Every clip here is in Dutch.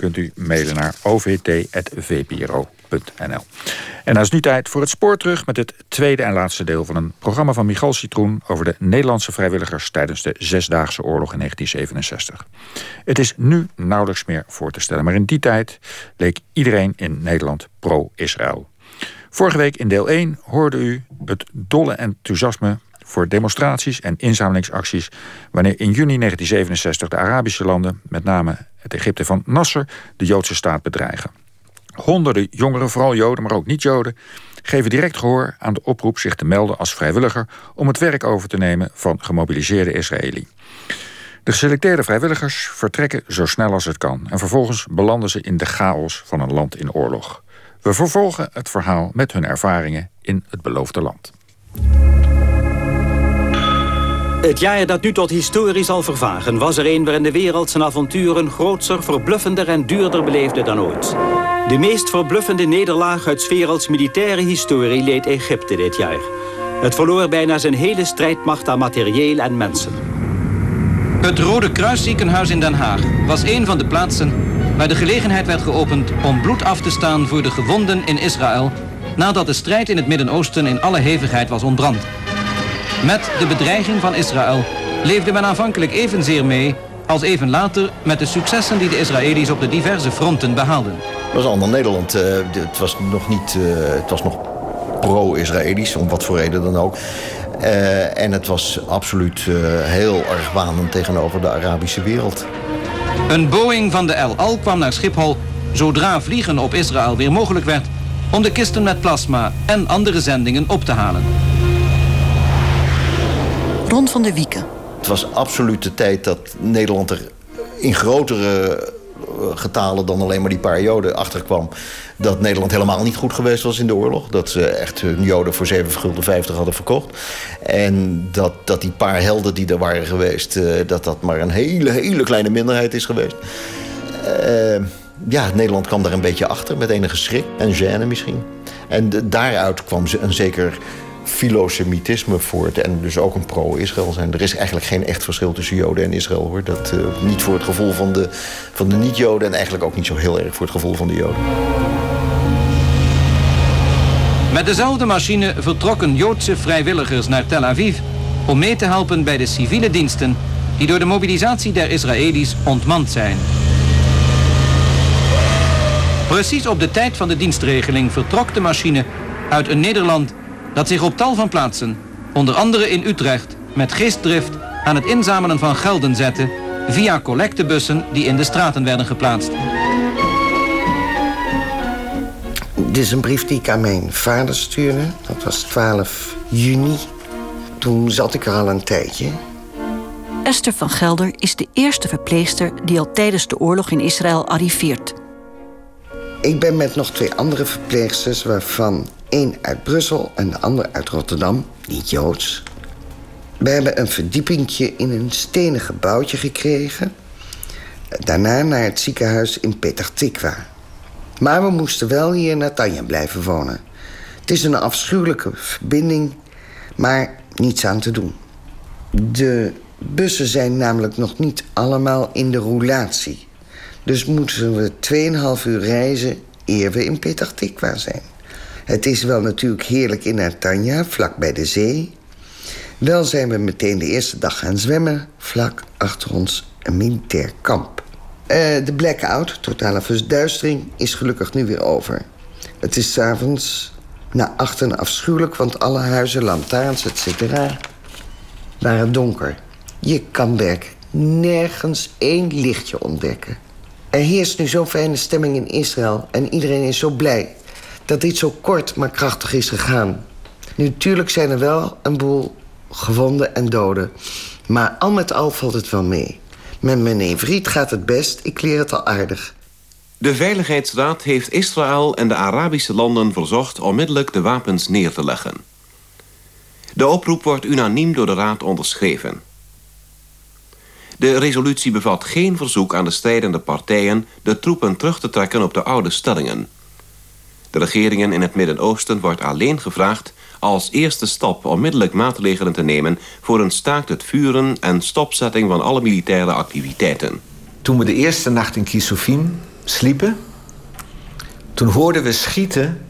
kunt u mailen naar ovt.vpro.nl. En dan is nu tijd voor het spoor terug met het tweede en laatste deel van een programma van Michal Citroen over de Nederlandse vrijwilligers tijdens de Zesdaagse Oorlog in 1967. Het is nu nauwelijks meer voor te stellen, maar in die tijd leek iedereen in Nederland pro-Israël. Vorige week in deel 1 hoorde u het dolle enthousiasme voor demonstraties en inzamelingsacties wanneer in juni 1967 de Arabische landen, met name het Egypte van Nasser, de Joodse staat bedreigen. Honderden jongeren, vooral Joden, maar ook niet-Joden, geven direct gehoor aan de oproep zich te melden als vrijwilliger om het werk over te nemen van gemobiliseerde Israëli. De geselecteerde vrijwilligers vertrekken zo snel als het kan en vervolgens belanden ze in de chaos van een land in oorlog. We vervolgen het verhaal met hun ervaringen in het beloofde land. Het jaar dat nu tot historie zal vervagen... was er een waarin de wereld zijn avonturen grootser, verbluffender en duurder beleefde dan ooit. De meest verbluffende nederlaag uit werelds militaire historie leed Egypte dit jaar. Het verloor bijna zijn hele strijdmacht aan materieel en mensen. Het Rode Kruisziekenhuis in Den Haag was een van de plaatsen waar de gelegenheid werd geopend om bloed af te staan voor de gewonden in Israël nadat de strijd in het Midden-Oosten in alle hevigheid was ontbrand. Met de bedreiging van Israël leefde men aanvankelijk evenzeer mee als even later met de successen die de Israëli's op de diverse fronten behaalden. Het was ander Nederland. Uh, het was nog niet, uh, het was nog pro-Israëlisch, om wat voor reden dan ook. Uh, en het was absoluut heel erg wanend tegenover de Arabische wereld. Een Boeing van de El Al kwam naar Schiphol zodra vliegen op Israël weer mogelijk werd om de kisten met plasma en andere zendingen op te halen. Rond van de Wieken. Het was absoluut de tijd dat Nederland er in grotere eh, getalen dan alleen maar die paar joden achterkwam... dat Nederland helemaal niet goed geweest was in de oorlog. Dat ze echt hun joden voor 7 gulden 50 hadden verkocht. En dat, dat die paar helden die er waren geweest... Eh, dat dat maar een hele, hele kleine minderheid is geweest. Uh, ja, Nederland kwam daar een beetje achter met enige schrik en gêne misschien. En daaruit kwam een zeker filosemitisme voort en dus ook een pro-Israël zijn. Er is eigenlijk geen echt verschil tussen Joden en Israël hoor. Dat, uh, niet voor het gevoel van de, van de niet-Joden en eigenlijk ook niet zo heel erg voor het gevoel van de Joden. Met dezelfde machine vertrokken Joodse vrijwilligers naar Tel Aviv om mee te helpen bij de civiele diensten die door de mobilisatie der Israëli's ontmand zijn. Precies op de tijd van de dienstregeling vertrok de machine uit een Nederland dat zich op tal van plaatsen, onder andere in Utrecht, met geestdrift aan het inzamelen van gelden zette via collectebussen die in de straten werden geplaatst. Dit is een brief die ik aan mijn vader stuurde. Dat was 12 juni. Toen zat ik er al een tijdje. Esther van Gelder is de eerste verpleegster die al tijdens de oorlog in Israël arriveert. Ik ben met nog twee andere verpleegsters, waarvan één uit Brussel en de ander uit Rotterdam, niet Joods. We hebben een verdiepingje in een stenen gebouwtje gekregen. Daarna naar het ziekenhuis in Petah Tikwa. Maar we moesten wel hier in Natanja blijven wonen. Het is een afschuwelijke verbinding, maar niets aan te doen. De bussen zijn namelijk nog niet allemaal in de roulatie. Dus moeten we 2,5 uur reizen eer we in Petah Tikwa zijn. Het is wel natuurlijk heerlijk in Natanja, vlak bij de zee. Wel zijn we meteen de eerste dag gaan zwemmen... vlak achter ons een militair kamp. Uh, de blackout, totale verduistering, is gelukkig nu weer over. Het is s'avonds na achten afschuwelijk... want alle huizen, lantaarns, etc. waren donker. Je kan werkelijk nergens één lichtje ontdekken. Er heerst nu zo'n fijne stemming in Israël... en iedereen is zo blij dat dit zo kort maar krachtig is gegaan. Natuurlijk zijn er wel een boel gewonden en doden. Maar al met al valt het wel mee. Met mijn Vriet gaat het best, ik leer het al aardig. De Veiligheidsraad heeft Israël en de Arabische landen verzocht... onmiddellijk de wapens neer te leggen. De oproep wordt unaniem door de Raad onderschreven. De resolutie bevat geen verzoek aan de strijdende partijen... de troepen terug te trekken op de oude stellingen... De regeringen in het Midden-Oosten wordt alleen gevraagd als eerste stap onmiddellijk maatregelen te nemen voor een staakt het vuren en stopzetting van alle militaire activiteiten. Toen we de eerste nacht in Kisufim sliepen. Toen hoorden we schieten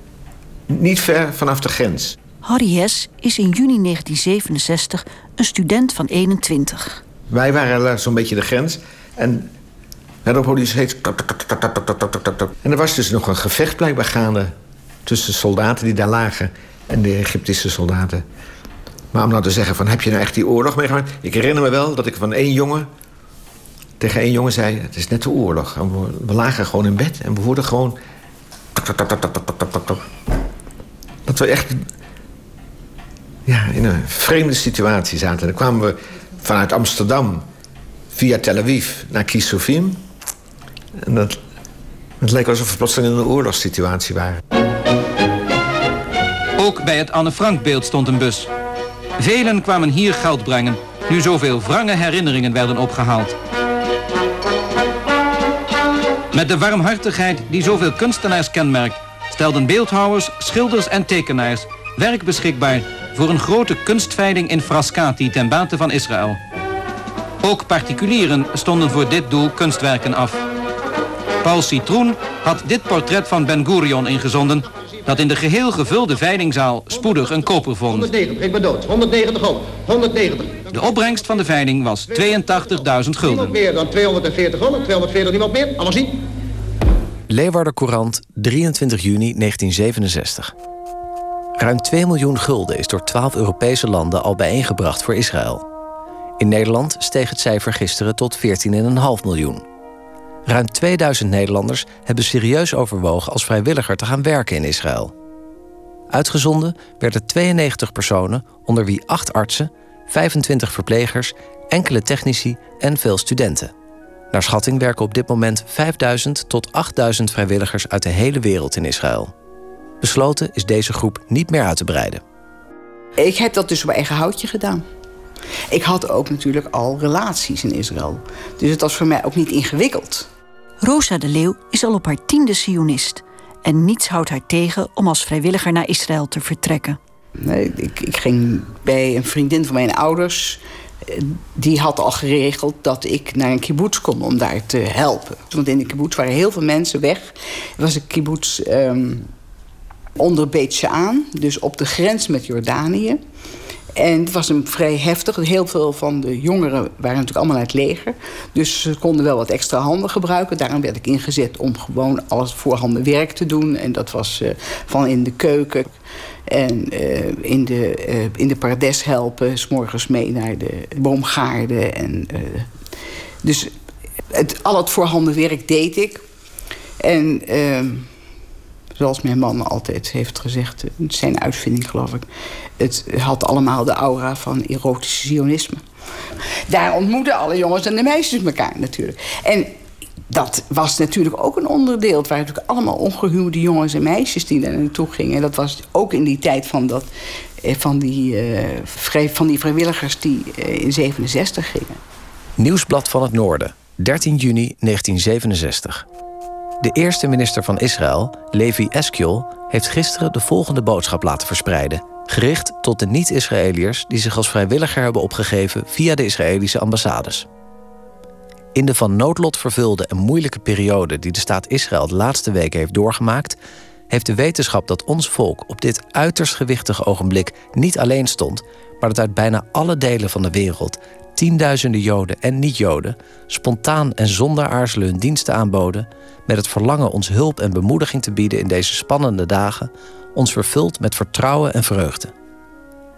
niet ver vanaf de grens. Harry Hess is in juni 1967 een student van 21. Wij waren zo'n beetje de grens. En daarop hoorde je steeds... En er was dus nog een gevecht blijkbaar gaande... tussen soldaten die daar lagen en de Egyptische soldaten. Maar om nou te zeggen van, heb je nou echt die oorlog meegemaakt? Ik herinner me wel dat ik van één jongen tegen één jongen zei... het is net de oorlog. we, lagen gewoon in bed en we hoorden gewoon... Dat we echt ja, in een vreemde situatie zaten. Dan kwamen we vanuit Amsterdam via Tel Aviv naar Kisofim. En dat, het leek alsof we plotseling in een oorlogssituatie waren. Ook bij het Anne Frank beeld stond een bus. Velen kwamen hier geld brengen, nu zoveel wrange herinneringen werden opgehaald. Met de warmhartigheid die zoveel kunstenaars kenmerkt... stelden beeldhouwers, schilders en tekenaars werk beschikbaar... voor een grote kunstveiling in Frascati ten bate van Israël. Ook particulieren stonden voor dit doel kunstwerken af. Paul Citroen had dit portret van Ben Gurion ingezonden... dat in de geheel gevulde veilingzaal spoedig een koper vond. 190, ik ben dood. 190 gulden. 190. De opbrengst van de veiling was 82.000 gulden. Niemand meer dan 240 gulden. 240, niemand meer. Allemaal zien. Leeuwarden Courant, 23 juni 1967. Ruim 2 miljoen gulden is door 12 Europese landen al bijeengebracht voor Israël. In Nederland steeg het cijfer gisteren tot 14,5 miljoen. Ruim 2000 Nederlanders hebben serieus overwogen als vrijwilliger te gaan werken in Israël. Uitgezonden werden 92 personen, onder wie 8 artsen, 25 verplegers, enkele technici en veel studenten. Naar schatting werken op dit moment 5000 tot 8000 vrijwilligers uit de hele wereld in Israël. Besloten is deze groep niet meer uit te breiden. Ik heb dat dus op eigen houtje gedaan. Ik had ook natuurlijk al relaties in Israël. Dus het was voor mij ook niet ingewikkeld. Rosa de Leeuw is al op haar tiende sionist. En niets houdt haar tegen om als vrijwilliger naar Israël te vertrekken. Nee, ik, ik ging bij een vriendin van mijn ouders die had al geregeld dat ik naar een kibbutz kon om daar te helpen. Want in de kibbutz waren heel veel mensen weg. Er was een kibbutz um, onder Beit aan, dus op de grens met Jordanië. En het was een vrij heftig. Heel veel van de jongeren waren natuurlijk allemaal uit het leger. Dus ze konden wel wat extra handen gebruiken. Daarom werd ik ingezet om gewoon alles voorhanden werk te doen. En dat was uh, van in de keuken en uh, in, de, uh, in de pardes helpen. S'morgens mee naar de boomgaarden. En, dus het, al het voorhanden werk deed ik. En ehm, zoals mijn man altijd heeft gezegd, zijn uitvinding geloof ik. Het had allemaal de aura van erotisch zionisme. Daar ontmoeten alle jongens en de meisjes elkaar natuurlijk. En dat was natuurlijk ook een onderdeel. Het waren natuurlijk allemaal ongehuwde jongens en meisjes die daar naartoe gingen. En dat was ook in die tijd van, dat, eh, van, die, uh, van die vrijwilligers die uh, in 67 gingen. Nieuwsblad van het Noorden, 13 juni 1967. De eerste minister van Israël, Levi Eskjol, heeft gisteren de volgende boodschap laten verspreiden. Gericht tot de niet-Israëliërs die zich als vrijwilliger hebben opgegeven via de Israëlische ambassades. In de van noodlot vervulde en moeilijke periode die de staat Israël de laatste weken heeft doorgemaakt, heeft de wetenschap dat ons volk op dit uiterst gewichtige ogenblik niet alleen stond, maar dat uit bijna alle delen van de wereld tienduizenden Joden en niet-Joden spontaan en zonder aarzelen hun diensten aanboden, met het verlangen ons hulp en bemoediging te bieden in deze spannende dagen, ons vervult met vertrouwen en vreugde.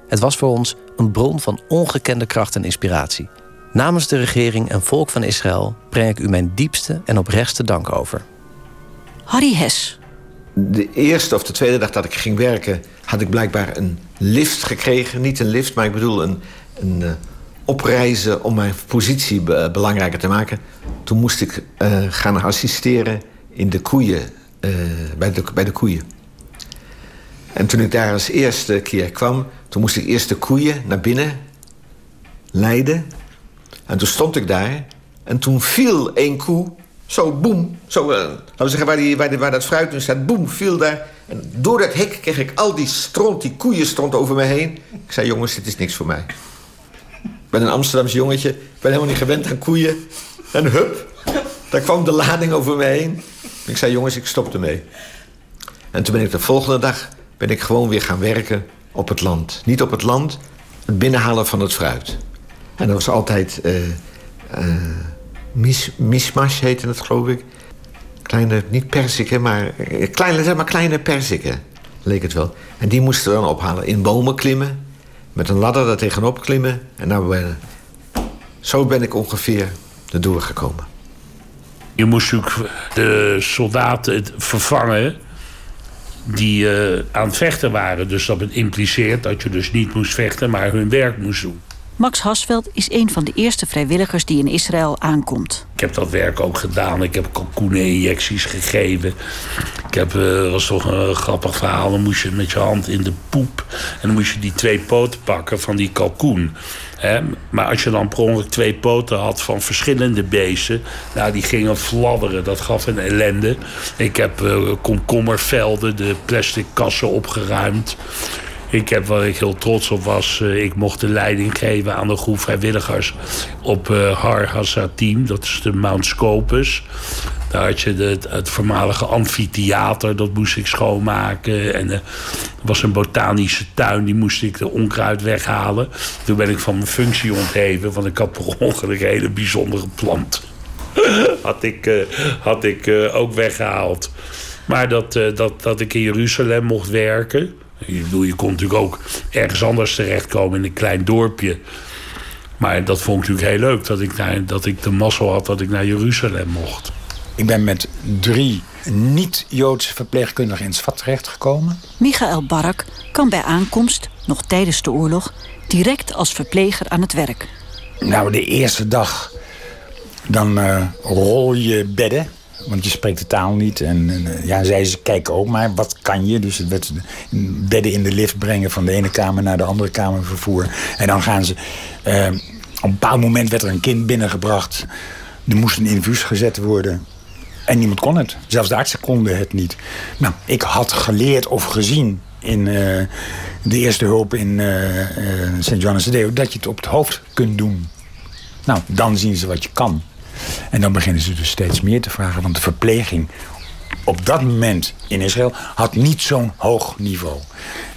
Het was voor ons een bron van ongekende kracht en inspiratie. Namens de regering en volk van Israël breng ik u mijn diepste en oprechtste dank over. Harry Hes. De eerste of de tweede dag dat ik ging werken, had ik blijkbaar een lift gekregen. Niet een lift, maar ik bedoel een, een uh, opreizen om mijn positie belangrijker te maken. Toen moest ik uh, gaan assisteren in de koeien, uh, bij, de, bij de koeien. En toen ik daar als eerste keer kwam, toen moest ik eerst de koeien naar binnen leiden. En toen stond ik daar en toen viel één koe, zo boem, zo, uh, laten we zeggen waar, die, waar, waar dat fruit nu staat, boem, viel daar. En door dat hek kreeg ik al die stront, die koeien stond over me heen. Ik zei, jongens, dit is niks voor mij. Ben een Amsterdamse jongetje, ik ben helemaal niet gewend aan koeien. En hup, Daar kwam de lading over me heen. Ik zei, jongens, ik stop ermee. En toen ben ik de volgende dag ben ik gewoon weer gaan werken op het land. Niet op het land, het binnenhalen van het fruit. En dat was altijd uh, uh, mis, heette het, geloof ik. Kleine, niet persiken, maar eh, kleine, zeg maar kleine persiken, leek het wel. En die moesten we dan ophalen. In bomen klimmen, met een ladder daar tegenop klimmen. En nou ben, zo ben ik ongeveer erdoor gekomen. Je moest natuurlijk de soldaten vervangen die uh, aan het vechten waren. Dus dat impliceert dat je dus niet moest vechten, maar hun werk moest doen. Max Hasveld is een van de eerste vrijwilligers die in Israël aankomt. Ik heb dat werk ook gedaan. Ik heb kalkoeneninjecties gegeven. Ik heb, uh, was toch een grappig verhaal. Dan moest je met je hand in de poep. En dan moest je die twee poten pakken van die kalkoen. Maar als je dan per ongeluk twee poten had van verschillende beesten... nou, die gingen fladderen. Dat gaf een ellende. Ik heb uh, komkommervelden, de plastic kassen opgeruimd. Ik heb, waar ik heel trots op was, uh, ik mocht de leiding geven aan een groep vrijwilligers op uh, Har Hassatim, dat is de Mount Scopus. Daar had je de, het voormalige amfitheater, dat moest ik schoonmaken. En er was een botanische tuin, die moest ik de onkruid weghalen. Toen ben ik van mijn functie ontheven, want ik had per ongeluk een hele bijzondere plant. had ik, had ik ook weggehaald. Maar dat, dat, dat ik in Jeruzalem mocht werken. Je, bedoel, je kon natuurlijk ook ergens anders terechtkomen in een klein dorpje. Maar dat vond ik natuurlijk heel leuk dat ik, naar, dat ik de mazzel had dat ik naar Jeruzalem mocht. Ik ben met drie niet-Joodse verpleegkundigen in Svat terechtgekomen. Michael Barak kan bij aankomst, nog tijdens de oorlog, direct als verpleger aan het werk. Nou, de eerste dag, dan uh, rol je bedden want je spreekt de taal niet. En, en ja, zij ze kijken ook maar, wat kan je? Dus het werd bedden in de lift brengen van de ene kamer naar de andere kamer vervoer. En dan gaan ze... Uh, op een bepaald moment werd er een kind binnengebracht. Er moest een infuus gezet worden. En niemand kon het. Zelfs de artsen konden het niet. Nou, ik had geleerd of gezien in uh, de eerste hulp in uh, uh, St. John's de dat je het op het hoofd kunt doen. Nou, dan zien ze wat je kan. En dan beginnen ze dus steeds meer te vragen. Want de verpleging op dat moment in Israël had niet zo'n hoog niveau.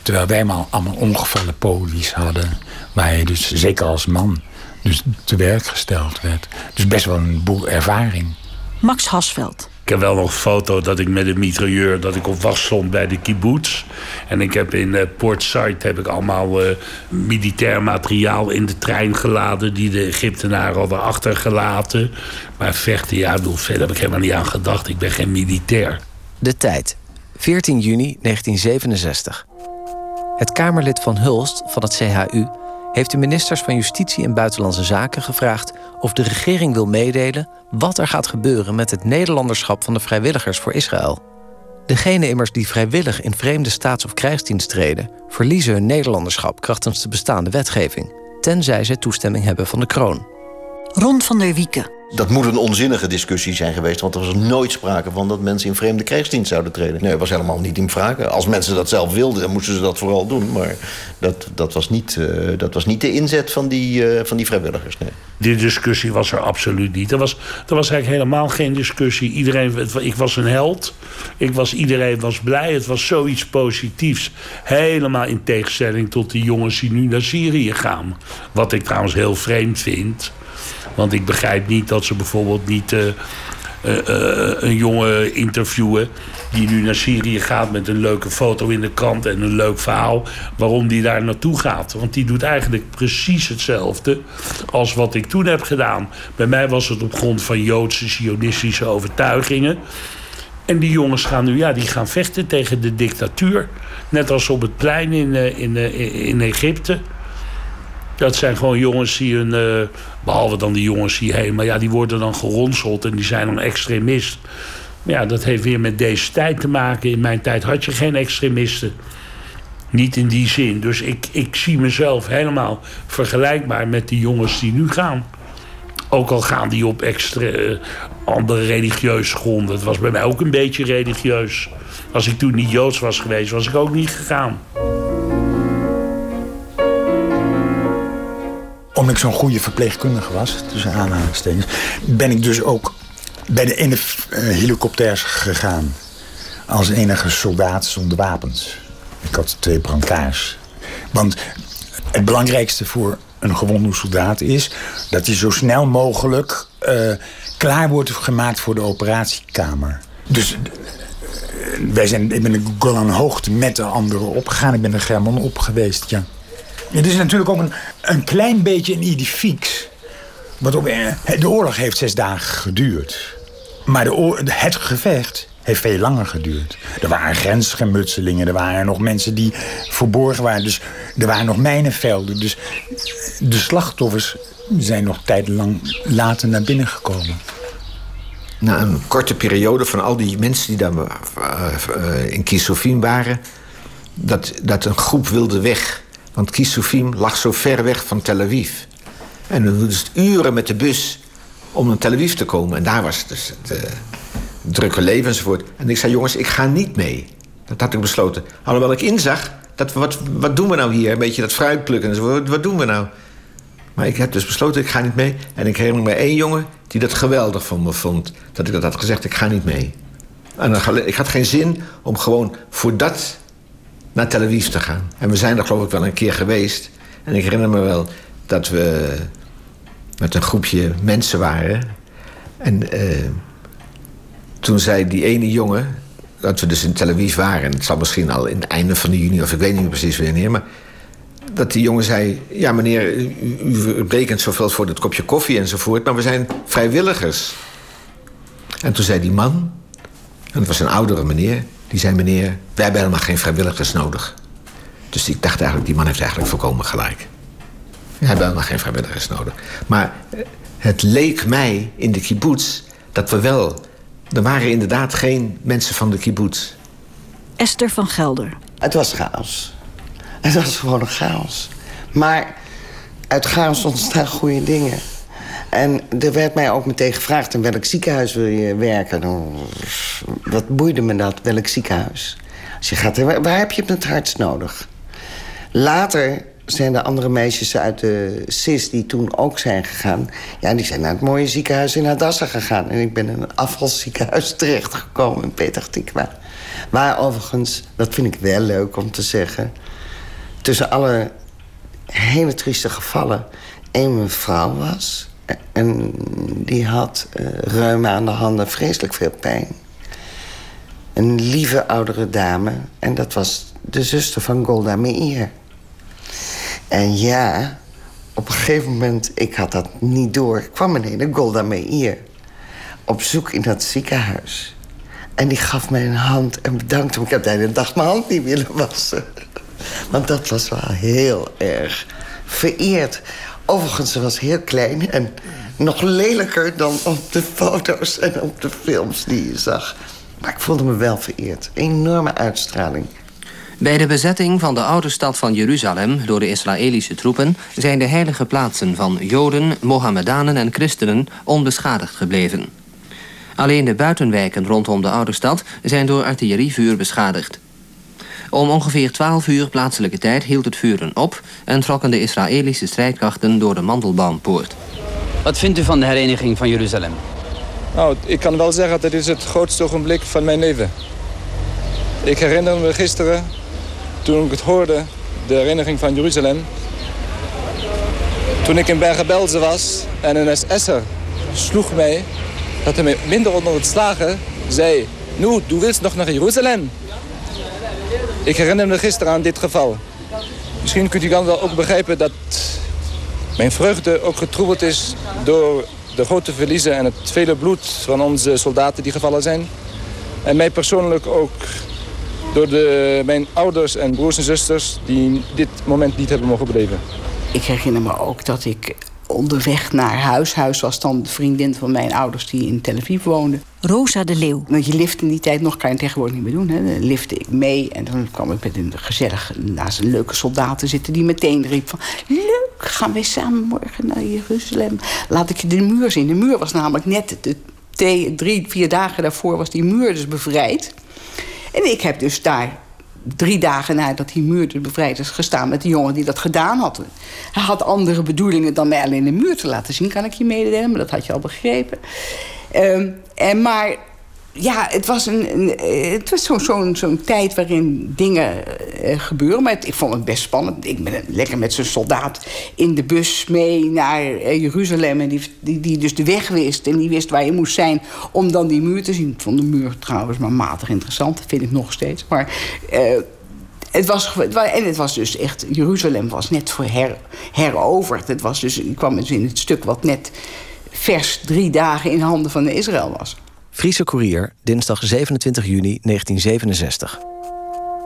Terwijl wij maar allemaal ongevallen polies hadden. Waar je dus zeker als man dus te werk gesteld werd. Dus best wel een boel ervaring. Max Hasveld. Ik heb wel nog een foto dat ik met een mitrailleur dat ik op wacht stond bij de kibbutz. En ik heb in uh, Port Said heb ik allemaal uh, militair materiaal in de trein geladen die de Egyptenaren hadden achtergelaten. Maar vechten, ja, bedoel, verder heb ik helemaal niet aan gedacht. Ik ben geen militair. De tijd, 14 juni 1967. Het Kamerlid van Hulst van het CHU heeft de ministers van Justitie en Buitenlandse Zaken gevraagd of de regering wil meedelen wat er gaat gebeuren met het Nederlanderschap van de vrijwilligers voor Israël. Degenen immers die vrijwillig in vreemde staats- of krijgsdienst treden, verliezen hun Nederlanderschap krachtens de bestaande wetgeving, tenzij zij toestemming hebben van de kroon. Ron van der Wieken. Dat moet een onzinnige discussie zijn geweest, want er was nooit sprake van dat mensen in vreemde krijgsdienst zouden treden. Nee, dat was helemaal niet in vraag. Als mensen dat zelf wilden, dan moesten ze dat vooral doen. Maar dat, dat, was, niet, uh, dat was niet de inzet van die, uh, van die vrijwilligers. Nee. Die discussie was er absoluut niet. Er was, er was eigenlijk helemaal geen discussie. Iedereen, ik was een held. Ik was, iedereen was blij. Het was zoiets positiefs. Helemaal in tegenstelling tot die jongens die nu naar Syrië gaan. Wat ik trouwens heel vreemd vind. Want ik begrijp niet dat ze bijvoorbeeld niet uh, uh, uh, een jongen interviewen die nu naar Syrië gaat met een leuke foto in de krant en een leuk verhaal waarom die daar naartoe gaat. Want die doet eigenlijk precies hetzelfde als wat ik toen heb gedaan. Bij mij was het op grond van Joodse, Zionistische overtuigingen. En die jongens gaan nu, ja, die gaan vechten tegen de dictatuur. Net als op het plein in, in, in Egypte. Dat zijn gewoon jongens die hun, uh, behalve dan die jongens hierheen, maar ja, die worden dan geronseld en die zijn dan extremist. Ja, dat heeft weer met deze tijd te maken. In mijn tijd had je geen extremisten. Niet in die zin. Dus ik, ik zie mezelf helemaal vergelijkbaar met die jongens die nu gaan. Ook al gaan die op extra, uh, andere religieuze gronden. Het was bij mij ook een beetje religieus. Als ik toen niet joods was geweest, was ik ook niet gegaan. Omdat ik zo'n goede verpleegkundige was, tussen aanhalingstekens, ben ik dus ook bij de, in de uh, helikopters gegaan. Als enige soldaat zonder wapens. Ik had twee brancards. Want het belangrijkste voor een gewonde soldaat is... dat hij zo snel mogelijk uh, klaar wordt gemaakt voor de operatiekamer. Dus uh, wij zijn, ik ben de Hoogte met de anderen opgegaan. Ik ben er German op geweest, ja. Het is natuurlijk ook een, een klein beetje een. Want op, de oorlog heeft zes dagen geduurd. Maar de, het gevecht heeft veel langer geduurd. Er waren grensgemutselingen, er waren nog mensen die verborgen waren. Dus er waren nog mijnenvelden. Dus de slachtoffers zijn nog tijdenlang later naar binnen gekomen. Na een korte periode van al die mensen die daar uh, in Kisofim waren... Dat, dat een groep wilde weg. Want Kisofim lag zo ver weg van Tel Aviv. En dan duurde het uren met de bus om naar Tel Aviv te komen. En daar was dus het uh, drukke leven enzovoort. En ik zei, jongens, ik ga niet mee. Dat had ik besloten. Alhoewel ik inzag, dat, wat, wat doen we nou hier? Een beetje dat fruit plukken enzovoort. Wat doen we nou? Maar ik heb dus besloten, ik ga niet mee. En ik herinner me één jongen die dat geweldig van me vond. Dat ik dat had gezegd, ik ga niet mee. En dan, ik had geen zin om gewoon voor dat naar Tel Aviv te gaan. En we zijn er geloof ik wel een keer geweest. En ik herinner me wel dat we met een groepje mensen waren. En uh, toen zei die ene jongen, dat we dus in Tel Aviv waren... en het zal misschien al in het einde van de juni, of ik weet niet precies wanneer... maar dat die jongen zei, ja meneer, u, u rekent zoveel voor dat kopje koffie enzovoort... maar we zijn vrijwilligers. En toen zei die man, en dat was een oudere meneer... die zei, meneer, wij hebben helemaal geen vrijwilligers nodig. Dus ik dacht eigenlijk, die man heeft eigenlijk volkomen gelijk. We hebben helemaal geen vrijwilligers nodig. Maar het leek mij in de kibbutz dat we wel... Er waren inderdaad geen mensen van de kibbutz. Esther van Gelder. Het was chaos. Het was gewoon een chaos. Maar uit chaos ontstaan goede dingen. En er werd mij ook meteen gevraagd... in welk ziekenhuis wil je werken? Nou, wat boeide me dat, welk ziekenhuis? Als je gaat, waar heb je het hardst nodig? Later zijn de andere meisjes uit de CIS die toen ook zijn gegaan... ja, die zijn naar het mooie ziekenhuis in Hadassah gegaan. En ik ben in een afvalziekenhuis terechtgekomen in Petah Tikva. Waar overigens, dat vind ik wel leuk om te zeggen... tussen alle hele trieste gevallen één mevrouw was... en die had uh, aan de handen, vreselijk veel pijn. Een lieve oudere dame. En dat was de zuster van Golda Meir... En ja, op een gegeven moment, ik had dat niet door... kwam meneer Golda Meir op zoek in dat ziekenhuis. En die gaf mij een hand en bedankte me. Ik heb de hele dag mijn hand niet willen wassen. Want dat was wel heel erg vereerd. Overigens, ze was heel klein en nog lelijker dan op de foto's en op de films die je zag. Maar ik voelde me wel vereerd. Enorme uitstraling. Bij de bezetting van de oude stad van Jeruzalem door de Israëlische troepen zijn de heilige plaatsen van Joden, Mohammedanen en christenen onbeschadigd gebleven. Alleen de buitenwijken rondom de oude stad zijn door artillerievuur beschadigd. Om ongeveer 12 uur plaatselijke tijd hield het vuren op en trokken de Israëlische strijdkrachten door de Mandelbaumpoort. Wat vindt u van de hereniging van Jeruzalem? Nou, ik kan wel zeggen dat dit is het grootste ogenblik van mijn leven. Ik herinner me gisteren toen ik het hoorde, de herinnering van Jeruzalem. Toen ik in Bergen-Belsen was en een SS'er sloeg mij... dat hij me minder onder het slagen zei... Nu, du willst nog naar Jeruzalem. Ik herinner me gisteren aan dit geval. Misschien kunt u dan wel ook begrijpen dat mijn vreugde ook getroebeld is... door de grote verliezen en het vele bloed van onze soldaten die gevallen zijn. En mij persoonlijk ook door de, mijn ouders en broers en zusters die dit moment niet hebben mogen beleven. Ik herinner me ook dat ik onderweg naar huis. Huis was dan de vriendin van mijn ouders die in Tel Aviv woonde. Rosa de Leeuw. Want je lift in die tijd nog, kan je tegenwoordig niet meer doen. Hè. Dan lifte ik mee en dan kwam ik met een gezellig naast een leuke soldaten zitten... die meteen riep van, leuk, gaan we samen morgen naar Jeruzalem. Laat ik je de muur zien. De muur was namelijk net de drie, vier dagen daarvoor was die muur dus bevrijd. En ik heb dus daar drie dagen nadat die muur dus bevrijd is gestaan... met de jongen die dat gedaan had. Hij had andere bedoelingen dan mij alleen de muur te laten zien... kan ik je mededelen, maar dat had je al begrepen. Ehm, en maar ja, het was, een, een het was zo'n zo zo'n tijd waarin dingen uh, gebeuren. Maar ik vond het best spannend. Ik ben lekker met zo'n soldaat in de bus mee naar uh, Jeruzalem. En die, die, die, dus de weg wist. En die wist waar je moest zijn om dan die muur te zien. Ik vond de muur trouwens maar matig interessant. Dat vind ik nog steeds. Maar het was, en het was dus echt... Jeruzalem was net voor her, heroverd. Het was dus, ik kwam dus in het stuk wat net vers drie dagen in handen van Israël was. Friese Courier, dinsdag 27 juni 1967.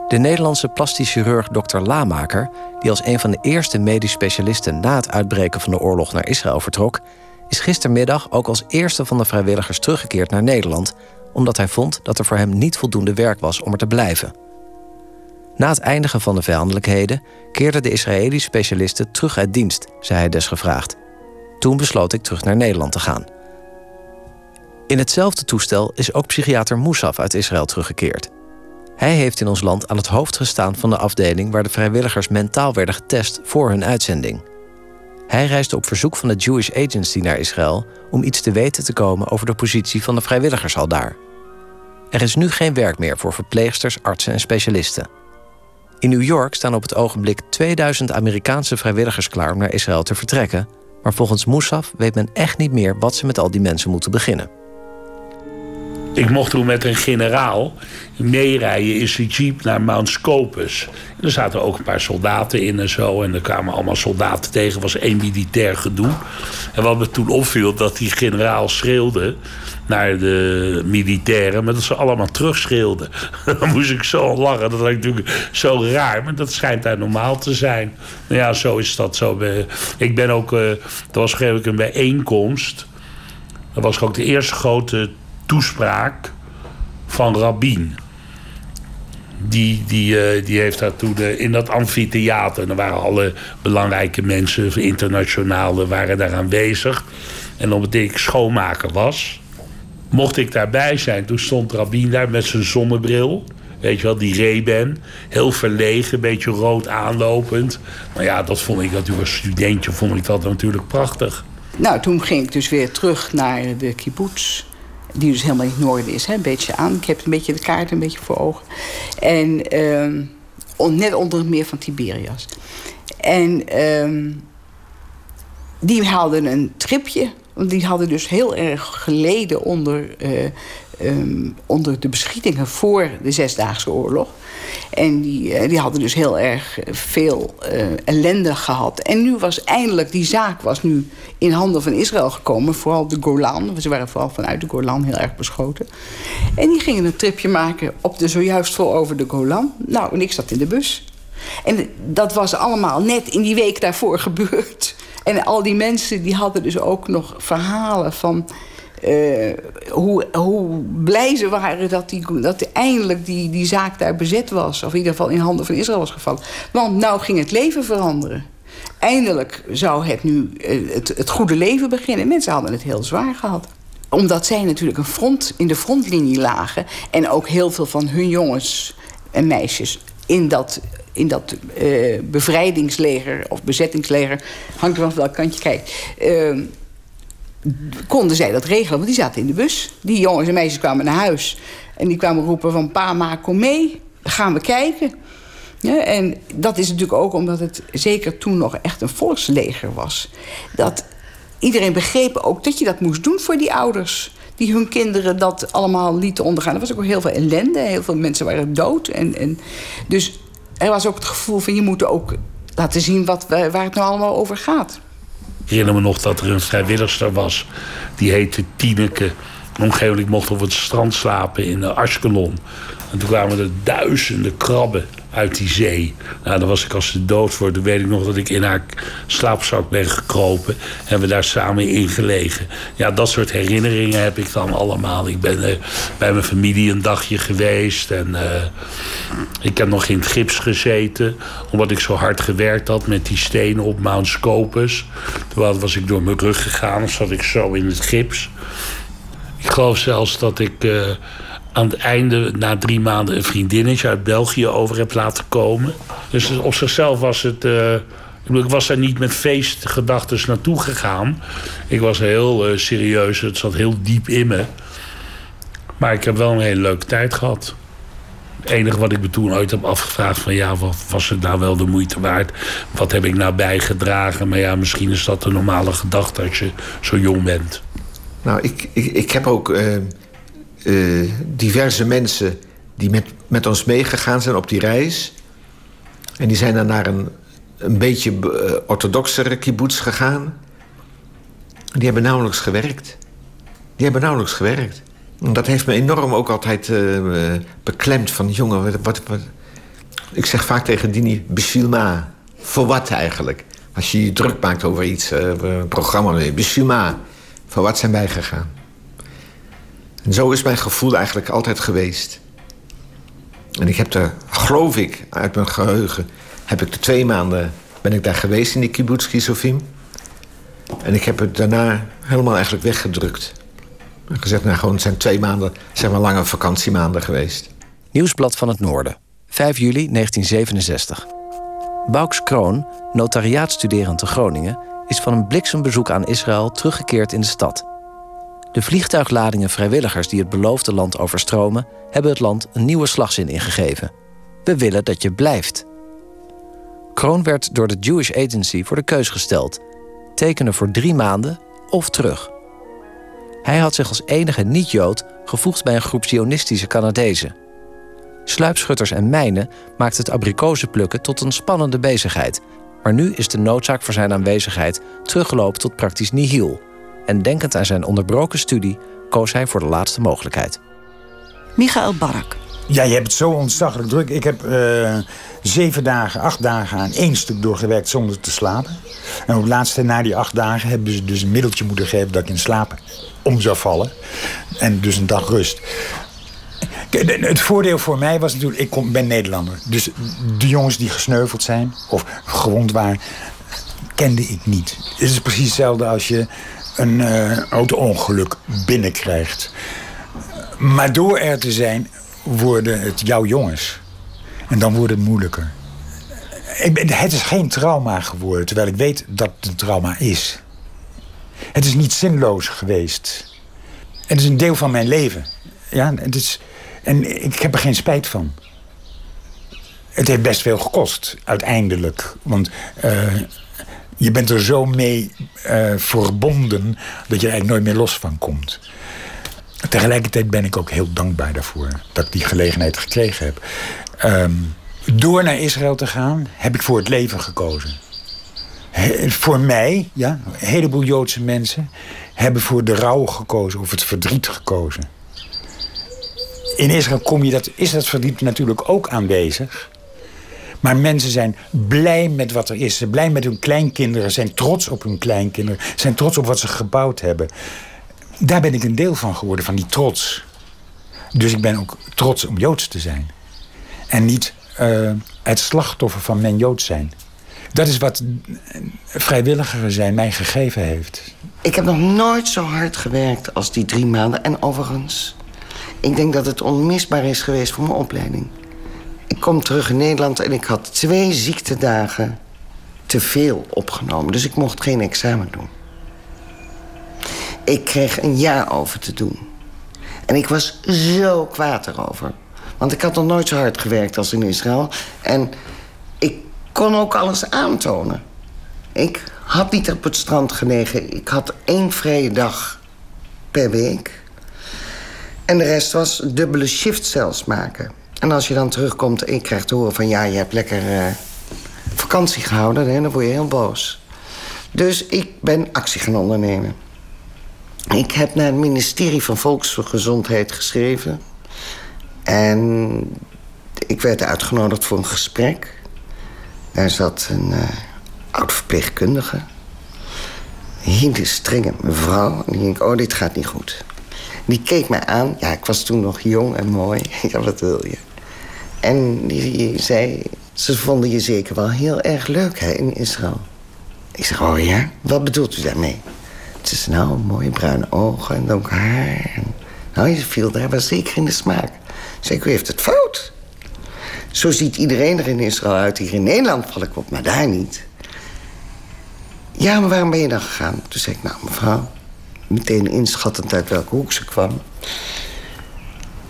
De Nederlandse plastisch chirurg Dr. Lamaker, die als een van de eerste medisch specialisten na het uitbreken van de oorlog naar Israël vertrok, is gistermiddag ook als eerste van de vrijwilligers teruggekeerd naar Nederland, omdat hij vond dat er voor hem niet voldoende werk was om er te blijven. Na het eindigen van de vijandelijkheden keerden de Israëlische specialisten terug uit dienst, zei hij desgevraagd. Toen besloot ik terug naar Nederland te gaan. In hetzelfde toestel is ook psychiater Moussaf uit Israël teruggekeerd. Hij heeft in ons land aan het hoofd gestaan van de afdeling waar de vrijwilligers mentaal werden getest voor hun uitzending. Hij reisde op verzoek van de Jewish Agency naar Israël om iets te weten te komen over de positie van de vrijwilligers al daar. Er is nu geen werk meer voor verpleegsters, artsen en specialisten. In New York staan op het ogenblik 2000 Amerikaanse vrijwilligers klaar om naar Israël te vertrekken, maar volgens Moussaf weet men echt niet meer wat ze met al die mensen moeten beginnen. Ik mocht toen met een generaal meerijden in zijn jeep naar Mount Scopus. En er zaten ook een paar soldaten in en zo. En er kwamen allemaal soldaten tegen. was één militair gedoe. En wat me toen opviel, dat die generaal schreeuwde naar de militairen... maar dat ze allemaal terugschreeuwden. Dan moest ik zo lachen. Dat was natuurlijk zo raar. Maar dat schijnt daar normaal te zijn. Nou ja, zo is dat zo. Ik ben ook... Uh, er was een bijeenkomst... Dat was ook de eerste grote toespraak van Rabin. Die, die, uh, die heeft daar toen in dat amfitheater... en er waren alle belangrijke mensen, internationale, waren daar aanwezig. En omdat ik schoonmaker was, mocht ik daarbij zijn. Toen stond Rabin daar met zijn zonnebril... Weet je wel, die Reben. Heel verlegen, een beetje rood aanlopend. Maar ja, dat vond ik natuurlijk als studentje vond ik dat natuurlijk prachtig. Nou, toen ging ik dus weer terug naar de kibbutz die dus helemaal in het noorden is, hè, een beetje aan. Ik heb een beetje de kaart een beetje voor ogen. En uh, net onder het meer van Tiberias. En uh, die haalden een tripje. Die hadden dus heel erg geleden onder, uh, um, onder de beschietingen voor de Zesdaagse Oorlog. En die, uh, die hadden dus heel erg veel uh, ellende gehad. En nu was eindelijk, die zaak was nu in handen van Israël gekomen. Vooral de Golan. Ze waren vooral vanuit de Golan heel erg beschoten. En die gingen een tripje maken op de zojuist vol over de Golan. Nou, en ik zat in de bus. En dat was allemaal net in die week daarvoor gebeurd. En al die mensen die hadden dus ook nog verhalen van... Uh, hoe, hoe blij ze waren dat, die, dat eindelijk die, die zaak daar bezet was. Of in ieder geval in handen van Israël was gevallen. Want nou ging het leven veranderen. Eindelijk zou het nu uh, het, het goede leven beginnen. Mensen hadden het heel zwaar gehad omdat zij natuurlijk een front, in de frontlinie lagen... en ook heel veel van hun jongens en meisjes in dat, in dat uh, bevrijdingsleger of bezettingsleger... hangt er vanaf welk kant je kijkt... Uh, konden zij dat regelen, want die zaten in de bus. Die jongens en meisjes kwamen naar huis. En die kwamen roepen van pa, ma, kom mee. Gaan we kijken. En dat is natuurlijk ook omdat het zeker toen nog echt een volksleger was. Dat iedereen begreep ook dat je dat moest doen voor die ouders. Die hun kinderen dat allemaal lieten ondergaan. Er was ook heel veel ellende. Heel veel mensen waren dood. En, en, dus er was ook het gevoel van je moet ook laten zien wat, waar het nou allemaal over gaat. Ik herinner me nog dat er een vrijwilligster was. Die heette Tineke. Omgeving mocht op het strand slapen in Ashkelon. En toen kwamen er duizenden krabben uit die zee. Nou, dan was ik als ze dood voor. Toen weet ik nog dat ik in haar slaapzak ben gekropen. En we daar samen in gelegen. Ja, dat soort herinneringen heb ik dan allemaal. Ik ben uh, bij mijn familie een dagje geweest. En uh, ik heb nog in het gips gezeten. Omdat ik zo hard gewerkt had met die stenen op Mount Scopus. Toen was ik door mijn rug gegaan. Dan zat ik zo in het gips. Ik geloof zelfs dat ik... Uh, aan het einde, na drie maanden, een vriendinnetje uit België over heb laten komen. Dus op zichzelf was het uh, Ik, was daar niet met feestgedachten naartoe gegaan. Ik was heel uh, serieus, het zat heel diep in me. Maar ik heb wel een hele leuke tijd gehad. Het enige wat ik me toen ooit heb afgevraagd van ja, wat was het nou wel de moeite waard? Wat heb ik nou bijgedragen? Maar ja, misschien is dat de normale gedachte als je zo jong bent. Nou, ik, ik, ik heb ook uh, uh, diverse mensen die met, met ons meegegaan zijn op die reis. En die zijn dan naar een, een beetje uh, orthodoxere kibbutz gegaan. Die hebben nauwelijks gewerkt. Die hebben nauwelijks gewerkt. Dat heeft me enorm ook altijd uh, beklemd. Van jongen, wat, wat, Ik zeg vaak tegen Dini, besilma. Voor wat eigenlijk? Als je je druk maakt over iets, een programma, besilma. Voor wat zijn wij gegaan? En zo is mijn gevoel eigenlijk altijd geweest. En ik heb er, geloof ik, uit mijn geheugen... heb ik de twee maanden ben ik daar geweest in die kibbutz Kisofim. En ik heb het daarna helemaal eigenlijk weggedrukt. En gezegd, nou gewoon, het zijn twee maanden, zeg maar lange vakantiemaanden geweest. Nieuwsblad van het Noorden, 5 juli 1967. Bauks Kroon, notariaatstuderend te Groningen... is van een bliksembezoek aan Israël teruggekeerd in de stad. De vliegtuigladingen vrijwilligers die het beloofde land overstromen... hebben het land een nieuwe slagzin ingegeven. We willen dat je blijft. Kroon werd door de Jewish Agency voor de keus gesteld. Tekenen voor drie maanden of terug. Hij had zich als enige niet-Jood gevoegd bij een groep Zionistische Canadezen. Sluipschutters en mijnen maakten het abrikozenplukken tot een spannende bezigheid. Maar nu is de noodzaak voor zijn aanwezigheid teruggelopen tot praktisch nihil. En denkend aan zijn onderbroken studie koos hij voor de laatste mogelijkheid. Michael Barak. Ja, je hebt het zo ontzaglijk druk. Ik heb uh, zeven dagen, acht dagen aan één stuk doorgewerkt zonder te slapen. En op het laatste, na die acht dagen, hebben ze dus een middeltje moeten geven dat ik in slaap om zou vallen. En dus een dag rust. Het voordeel voor mij was natuurlijk, ik kom, ben Nederlander. Dus de jongens die gesneuveld zijn of gewond waren, kende ik niet. Het is precies hetzelfde als je een uh, auto-ongeluk binnenkrijgt. Maar door er te zijn, worden het jouw jongens. En dan wordt het moeilijker. Het is geen trauma geworden, terwijl ik weet dat het een trauma is. Het is niet zinloos geweest. Het is een deel van mijn leven. Ja, het is, en ik heb er geen spijt van. Het heeft best veel gekost, uiteindelijk. Want uh, je bent er zo mee uh, verbonden dat je er eigenlijk nooit meer los van komt. Tegelijkertijd ben ik ook heel dankbaar daarvoor dat ik die gelegenheid gekregen heb. Um, door naar Israël te gaan, heb ik voor het leven gekozen. Voor mij, ja, een heleboel Joodse mensen hebben voor de rouw gekozen of het verdriet gekozen. In Israël kom je dat, is dat verdriet natuurlijk ook aanwezig. Maar mensen zijn blij met wat er is. Ze zijn blij met hun kleinkinderen, zijn trots op hun kleinkinderen, zijn trots op wat ze gebouwd hebben. Daar ben ik een deel van geworden, van die trots. Dus ik ben ook trots om Joods te zijn. En niet uh, het slachtoffer van mijn Joods zijn. Dat is wat vrijwilliger zijn mij gegeven heeft. Ik heb nog nooit zo hard gewerkt als die drie maanden. En overigens, ik denk dat het onmisbaar is geweest voor mijn opleiding. Ik kom terug in Nederland en ik had twee ziektedagen te veel opgenomen. Dus ik mocht geen examen doen. Ik kreeg een jaar over te doen. En ik was zo kwaad erover. Want ik had nog nooit zo hard gewerkt als in Israël. En ik kon ook alles aantonen. Ik had niet op het strand gelegen. Ik had één vrije dag per week. En de rest was dubbele shift zelfs maken. En als je dan terugkomt en je krijgt te horen van... ja, je hebt lekker uh, vakantie gehouden, hè, dan word je heel boos. Dus ik ben actie gaan ondernemen. Ik heb naar het ministerie van Volksgezondheid geschreven. En ik werd uitgenodigd voor een gesprek. Daar zat een uh, oud-verpleegkundige. Een hele strenge mevrouw. En die denk oh, dit gaat niet goed. Die keek mij aan. Ja, ik was toen nog jong en mooi. ja, wat wil je? En die zei... Ze vonden je zeker wel heel erg leuk hè, in Israël. Ik zeg, oh ja? Wat bedoelt u daarmee? Het is nou mooie bruine ogen en donker haar. Nou, je viel daar wel zeker in de smaak. Zeg, u heeft het fout. Zo ziet iedereen er in Israël uit. Hier in Nederland val ik op, maar daar niet. Ja, maar waarom ben je dan gegaan? Toen zei ik, nou mevrouw, meteen inschattend uit welke hoek ze kwam.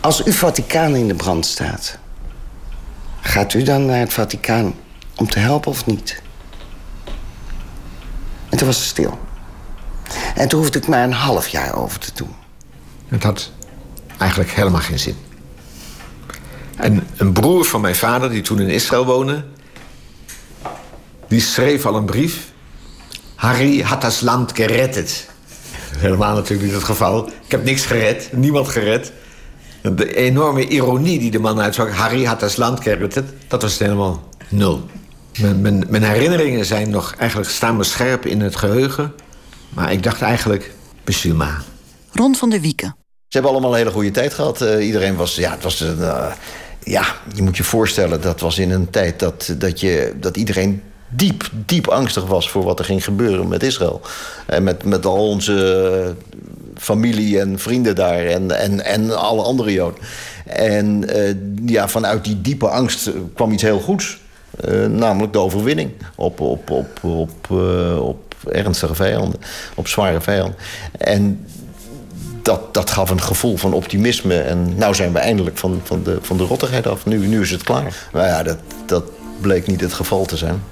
Als uw Vaticaan in de brand staat, gaat u dan naar het Vaticaan om te helpen of niet? En toen was ze stil. En toen hoefde ik maar een half jaar over te doen. Het had eigenlijk helemaal geen zin. En een broer van mijn vader, die toen in Israël woonde... die schreef al een brief. Harry had das land gerettet. Helemaal natuurlijk niet het geval. Ik heb niks gered, niemand gered. De enorme ironie die de man uitsprak... Harry had das land gerettet, dat was helemaal nul. Mijn, mijn, mijn herinneringen zijn nog eigenlijk staan me scherp in het geheugen. Maar ik dacht eigenlijk, bestuur Ron van der Wieken. Ze hebben allemaal een hele goede tijd gehad. Uh, iedereen was, ja, het was een, uh, ja, je moet je voorstellen, dat was in een tijd dat, dat, je, dat iedereen diep, diep angstig was voor wat er ging gebeuren met Israël. En met, met al onze familie en vrienden daar en, en, en alle andere Joden. En uh, ja, vanuit die diepe angst kwam iets heel goeds. Uh, namelijk de overwinning op, op, op, op, uh, op ernstige vijanden, op zware vijanden. En dat, dat gaf een gevoel van optimisme. En nou zijn we eindelijk van, van, de, van de rottigheid af. Nu, nu is het klaar. Maar ja, dat, dat bleek niet het geval te zijn.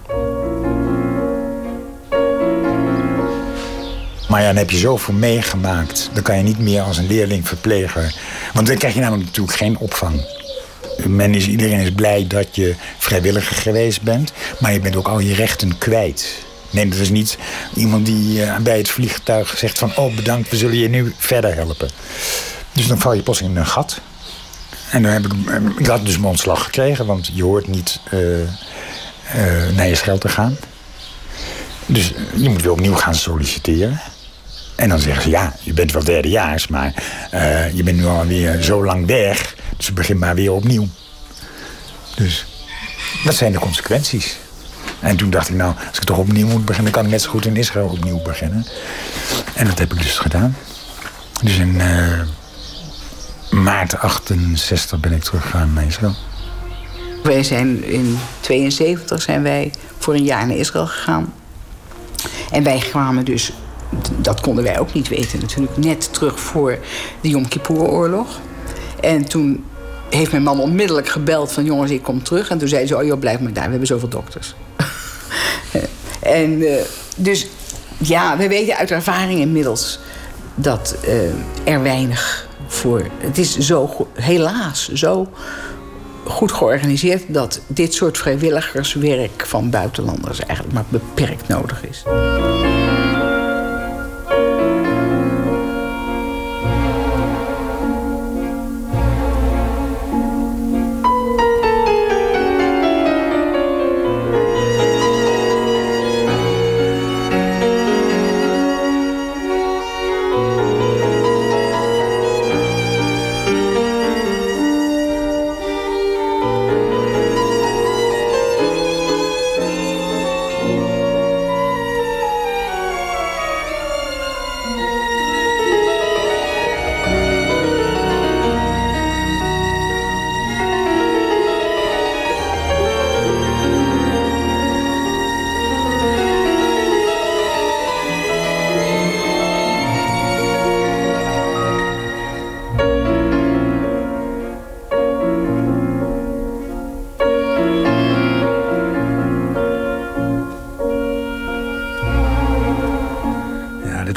Maar ja, dan heb je zoveel meegemaakt. Dan kan je niet meer als een leerling verpleger. Want dan krijg je namelijk natuurlijk geen opvang. Iedereen is blij dat je vrijwilliger geweest bent. Maar je bent ook al je rechten kwijt. Nee, dat is niet iemand die uh, bij het vliegtuig zegt van... oh, bedankt, we zullen je nu verder helpen. Dus dan val je pas in een gat. En dan heb ik, ik had dus mijn ontslag gekregen... want je hoort niet uh, naar je scheld te gaan. Dus je moet weer opnieuw gaan solliciteren. En dan zeggen ze, ja, je bent wel derdejaars... maar je bent nu alweer zo lang weg... dus begin maar weer opnieuw. Dus dat zijn de consequenties. En toen dacht ik, nou, als ik toch opnieuw moet beginnen... kan ik net zo goed in Israël opnieuw beginnen. En dat heb ik dus gedaan. Dus in uh, maart 68 ben ik teruggegaan naar Israël. Wij zijn in 72 zijn wij voor een jaar naar Israël gegaan. En wij kwamen dus, dat konden wij ook niet weten natuurlijk... net terug voor de Yom Kippur-oorlog. En toen heeft mijn man onmiddellijk gebeld van... jongens, ik kom terug. En toen zei ze, oh joh, blijf maar daar, we hebben zoveel dokters. en uh, dus ja, we weten uit ervaring inmiddels dat uh, er weinig voor. Het is zo, helaas, zo goed georganiseerd dat dit soort vrijwilligerswerk van buitenlanders eigenlijk maar beperkt nodig is.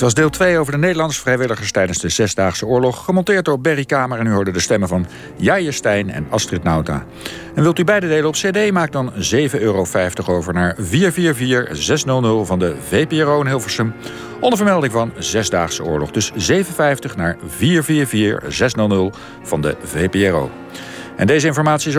Het was deel 2 over de Nederlandse vrijwilligers tijdens de Zesdaagse Oorlog. Gemonteerd door Berry Kamer en u hoorde de stemmen van Jaije Stijn en Astrid Nauta. En wilt u beide delen op cd, maak dan 7,50 euro over naar 444600 van de VPRO in Hilversum. Onder vermelding van Zesdaagse Oorlog. Dus 7,50 naar 444600 van de VPRO. En deze informatie is